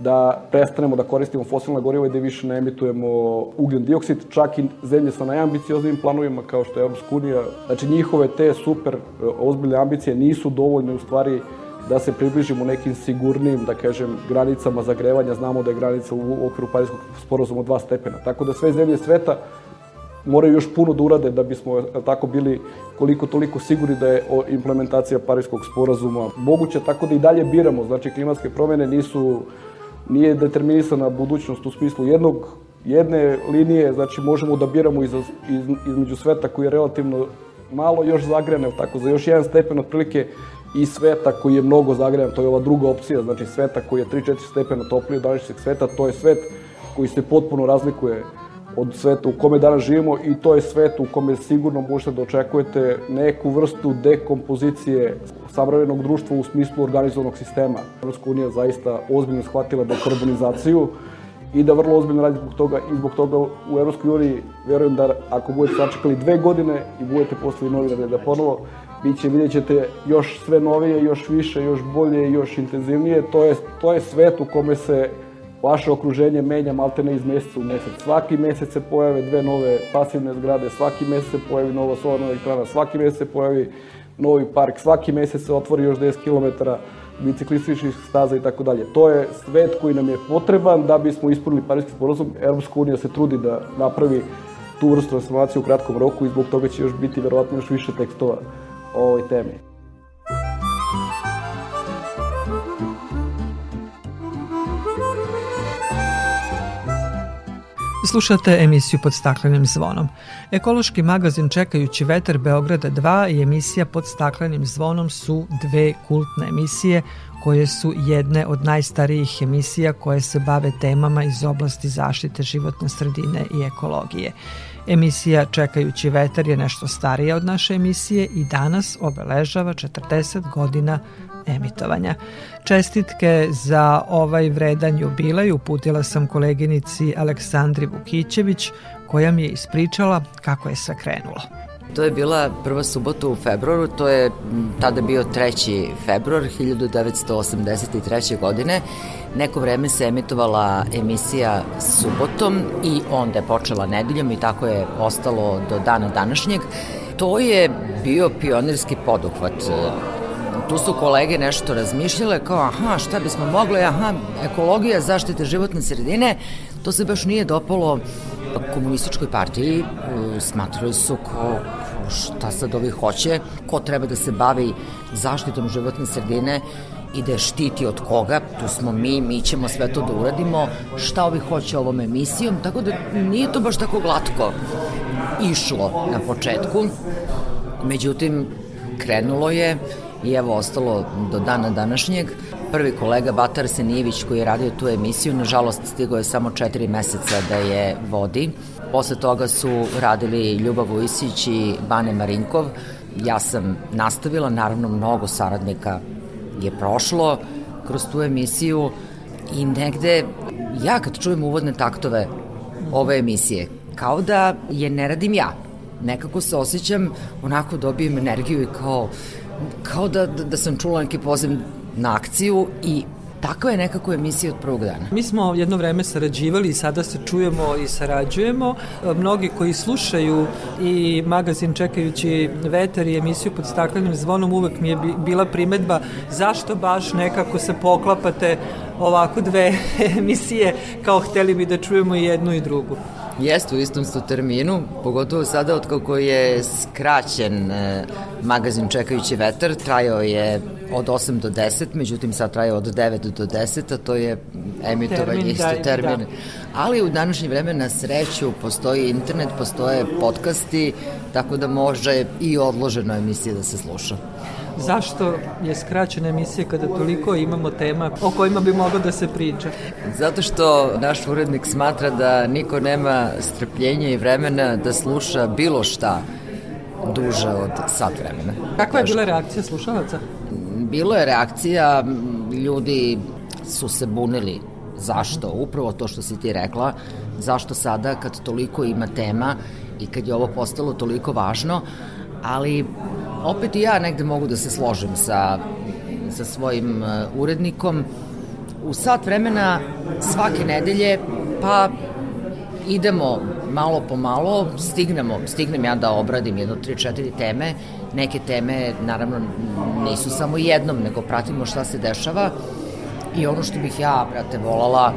da prestanemo da koristimo fosilna goriva i da više ne emitujemo ugljen dioksid, čak i zemlje sa najambicioznim planovima kao što je Europska unija. Znači njihove te super e, ozbiljne ambicije nisu dovoljne u stvari da se približimo nekim sigurnim, da kažem, granicama zagrevanja. Znamo da je granica u okviru Parijskog sporozuma 2 stepena. Tako da sve zemlje sveta moraju još puno da urade da bismo tako bili koliko toliko sigurni da je implementacija Parijskog sporazuma moguća, tako da i dalje biramo. Znači, klimatske promene nisu nije determinisana budućnost u smislu jednog jedne linije, znači možemo da biramo iz, iz, između sveta koji je relativno malo još zagrejan, tako za još jedan stepen otprilike i sveta koji je mnogo zagrejan, to je ova druga opcija, znači sveta koji je 3-4 stepena topliji od današnjeg sveta, to je svet koji se potpuno razlikuje od sveta u kome danas živimo i to je svet u kome sigurno možete da očekujete neku vrstu dekompozicije savremenog društva u smislu organizovanog sistema. Evropska unija zaista ozbiljno shvatila dekarbonizaciju i da vrlo ozbiljno radi zbog toga i zbog toga u Evropskoj uniji verujem da ako budete sačekali dve godine i budete poslali novinare da ponovo biće, vidjet ćete još sve novije, još više, još bolje, još intenzivnije. To je, to je svet u kome se vaše okruženje menja maltene iz meseca u mesec. Svaki mesec se pojave dve nove pasivne zgrade, svaki mesec se pojavi nova solarna elektrana, svaki mesec se pojavi novi park, svaki mesec se otvori još 10 km biciklističkih staza i tako dalje. To je svet koji nam je potreban da bismo ispunili Parijski sporozum. Europska unija se trudi da napravi tu vrstu transformacije u kratkom roku i zbog toga će još biti verovatno još više tekstova o ovoj temi. Slušate emisiju pod staklenim zvonom. Ekološki magazin Čekajući veter Beograda 2 i emisija pod staklenim zvonom su dve kultne emisije koje su jedne od najstarijih emisija koje se bave temama iz oblasti zaštite životne sredine i ekologije. Emisija Čekajući vetar je nešto starija od naše emisije i danas obeležava 40 godina emitovanja. Čestitke za ovaj vredan jubilej uputila sam koleginici Aleksandri Vukićević koja mi je ispričala kako je sve krenulo. To je bila prva subota u februaru, to je tada bio 3. februar 1983. godine. Neko vreme se emitovala emisija subotom i onda je počela nedeljom i tako je ostalo do dana današnjeg. To je bio pionirski poduhvat tu su kolege nešto razmišljale kao aha šta bismo mogli, aha ekologija, zaštite životne sredine, to se baš nije dopalo komunističkoj partiji, smatrali su ko šta sad ovi hoće, ko treba da se bavi zaštitom životne sredine i da je štiti od koga, tu smo mi, mi ćemo sve to da uradimo, šta ovi hoće ovom emisijom, tako da nije to baš tako glatko išlo na početku, međutim krenulo je, i evo ostalo do dana današnjeg. Prvi kolega Batar Senijević koji je radio tu emisiju, nažalost stigo je samo četiri meseca da je vodi. Posle toga su radili Ljubav Vujsić i Bane Marinkov. Ja sam nastavila, naravno mnogo saradnika je prošlo kroz tu emisiju i negde ja kad čujem uvodne taktove ove emisije, kao da je ne radim ja. Nekako se osjećam, onako dobijem energiju i kao kao da, da, da sam čula neki poziv na akciju i Takva je nekako emisija od prvog dana. Mi smo jedno vreme sarađivali i sada se čujemo i sarađujemo. Mnogi koji slušaju i magazin Čekajući vetar i emisiju pod staklenim zvonom uvek mi je bila primetba zašto baš nekako se poklapate ovako dve emisije kao hteli bi da čujemo i jednu i drugu. Jeste u istom su terminu, pogotovo sada od kako je skraćen e, magazin Čekajući vetar, trajao je od 8 do 10, međutim sad traje od 9 do 10, a to je emitovanje termin, isto da, termin. Da. Ali u današnje vreme na sreću postoji internet, postoje podcasti, tako da može i odloženo emisije da se sluša. Zašto je skraćena emisija kada toliko imamo tema o kojima bi moglo da se priča? Zato što naš urednik smatra da niko nema strpljenja i vremena da sluša bilo šta duže od sat vremena. Kakva je bila reakcija slušalaca? Bilo je reakcija, ljudi su se bunili Zašto? Upravo to što si ti rekla, zašto sada kad toliko ima tema i kad je ovo postalo toliko važno, ali opet i ja negde mogu da se složim sa, sa svojim uh, urednikom. U sat vremena svake nedelje, pa idemo malo po malo, stignemo, stignem ja da obradim jedno, tri, četiri teme. Neke teme, naravno, nisu samo jednom, nego pratimo šta se dešava. I ono što bih ja, brate, volala,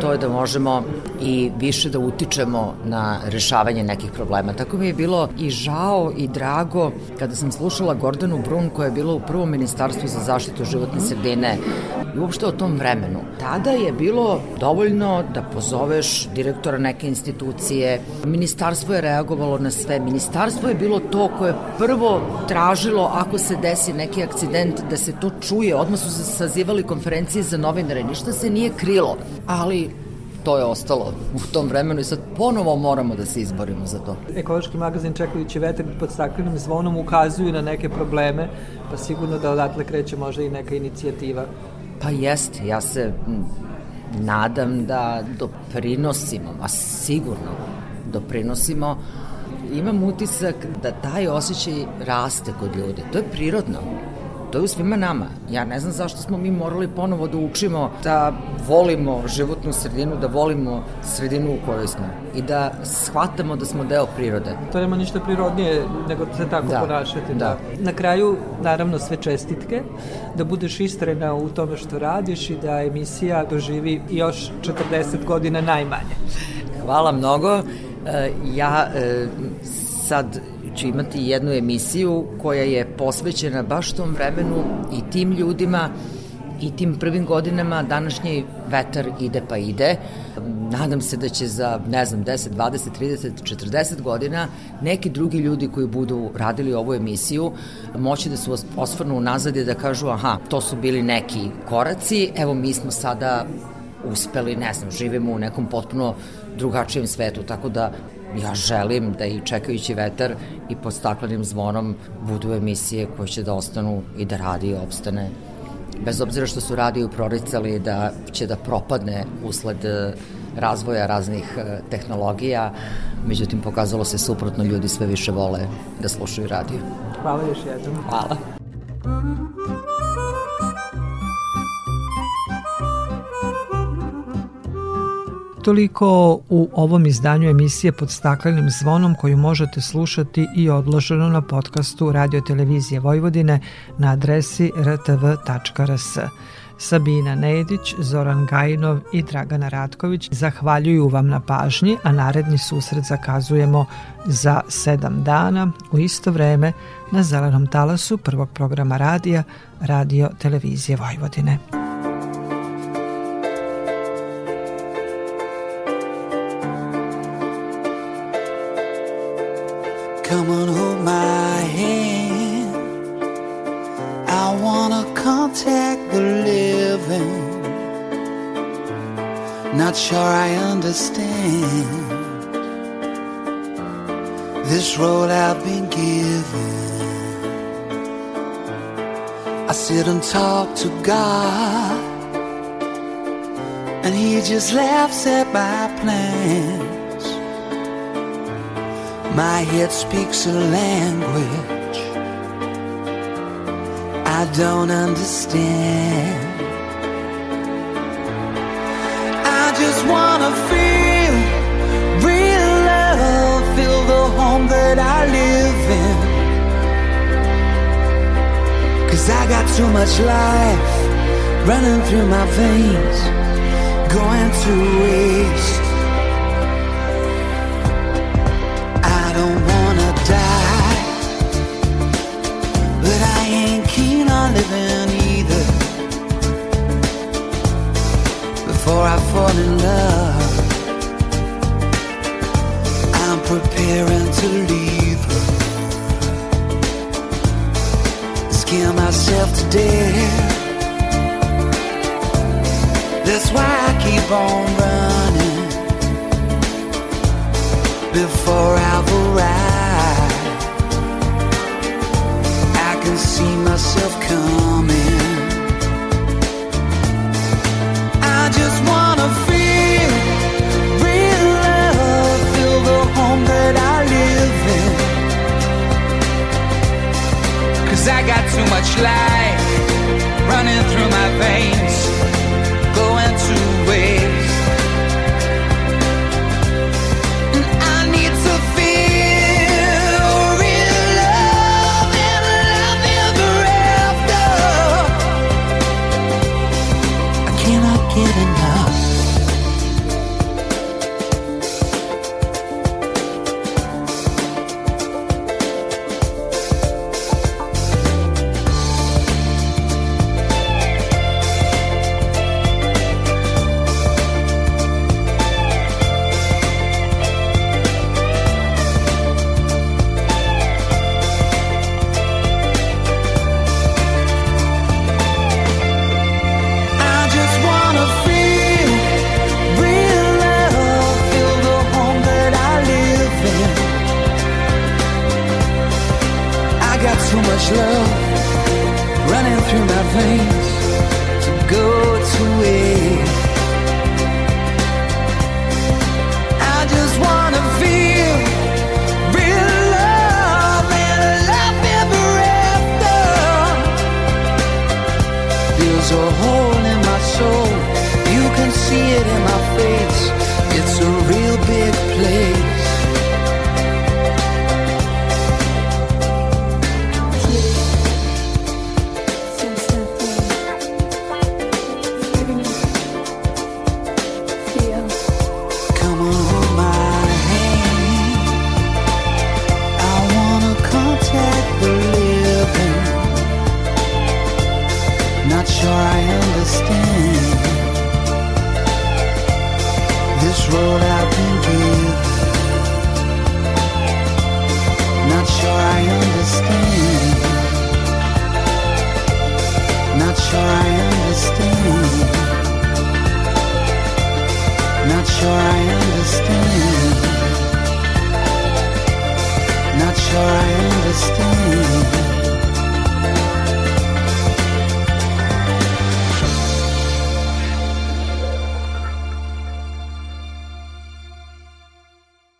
to je da možemo i više da utičemo na rešavanje nekih problema. Tako mi je bilo i žao i drago kada sam slušala Gordanu Brun koja je bila u prvom ministarstvu za zaštitu životne sredine i uopšte o tom vremenu. Tada je bilo dovoljno da pozoveš direktora neke institucije. Ministarstvo je reagovalo na sve. Ministarstvo je bilo to koje prvo tražilo ako se desi neki akcident da se to čuje. Odmah su se sazivali konferencije za novinare. Ništa se nije krilo. Ali to je ostalo u tom vremenu i sad ponovo moramo da se izborimo za to. Ekološki magazin Čekajući vetar pod staklenim zvonom ukazuju na neke probleme, pa sigurno da odatle kreće možda i neka inicijativa. Pa jeste, ja se nadam da doprinosimo, a sigurno doprinosimo imam utisak da taj osjećaj raste kod ljudi. To je prirodno. To je u svima nama. Ja ne znam zašto smo mi morali ponovo da učimo da volimo životnu sredinu, da volimo sredinu u kojoj smo i da shvatamo da smo deo prirode. To nema ništa prirodnije nego se tako da, ponašati. Da. da. Na kraju, naravno, sve čestitke, da budeš istrena u tome što radiš i da emisija doživi još 40 godina najmanje. Hvala mnogo. E, ja e, sad ću imati jednu emisiju koja je posvećena baš tom vremenu i tim ljudima i tim prvim godinama današnji vetar ide pa ide. Nadam se da će za, ne znam, 10, 20, 30, 40 godina neki drugi ljudi koji budu radili ovu emisiju moći da su osvrnu nazad i da kažu aha, to su bili neki koraci, evo mi smo sada uspeli, ne znam, živimo u nekom potpuno drugačijem svetu, tako da ja želim da i čekajući vetar i pod staklenim zvonom budu emisije koje će da ostanu i da radi i opstane. Bez obzira što su radio proricali da će da propadne usled e, razvoja raznih e, tehnologija, međutim pokazalo se suprotno, ljudi sve više vole da slušaju radio. Hvala još jednom. Hvala. Toliko u ovom izdanju emisije pod staklenim zvonom koju možete slušati i odloženo na podcastu Radio Televizije Vojvodine na adresi rtv.rs. Sabina Nedić, Zoran Gajinov i Dragana Ratković zahvaljuju vam na pažnji, a naredni susret zakazujemo za sedam dana u isto vreme na zelenom talasu prvog programa radija Radio Televizije Vojvodine. Come on, hold my hand. I wanna contact the living. Not sure I understand this road I've been given. I sit and talk to God, and He just laughs at my plans. My head speaks a language I don't understand. I just wanna feel real love, feel the home that I live in. Cause I got too much life running through my veins, going to waste. Fall in love. I'm preparing to leave her, scare myself to death. That's why I keep on running before I've arrived. I can see myself coming. I just want home that I live in. Cause I got too much life running through my veins.